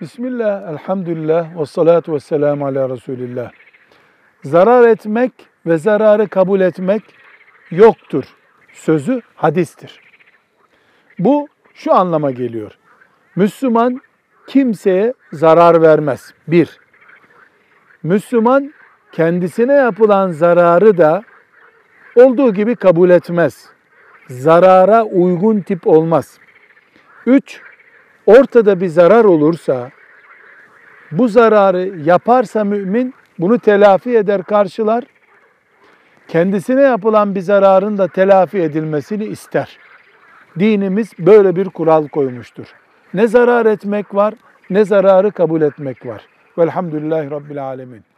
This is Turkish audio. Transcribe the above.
Bismillah, elhamdülillah, ve salatu ve selamu ala Resulillah. Zarar etmek ve zararı kabul etmek yoktur. Sözü hadistir. Bu şu anlama geliyor. Müslüman kimseye zarar vermez. Bir, Müslüman kendisine yapılan zararı da olduğu gibi kabul etmez. Zarara uygun tip olmaz. Üç, ortada bir zarar olursa, bu zararı yaparsa mümin bunu telafi eder, karşılar. Kendisine yapılan bir zararın da telafi edilmesini ister. Dinimiz böyle bir kural koymuştur. Ne zarar etmek var, ne zararı kabul etmek var. Velhamdülillahi Rabbil Alemin.